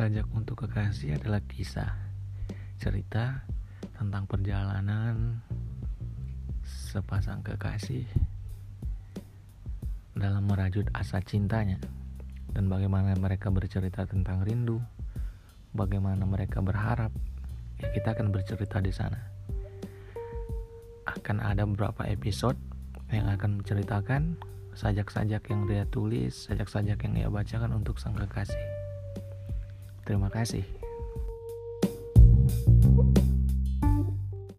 Sajak untuk kekasih adalah kisah cerita tentang perjalanan sepasang kekasih dalam merajut asa cintanya dan bagaimana mereka bercerita tentang rindu, bagaimana mereka berharap. Ya, kita akan bercerita di sana. Akan ada beberapa episode yang akan menceritakan sajak-sajak yang dia tulis, sajak-sajak yang ia bacakan untuk sang kekasih. Terima kasih.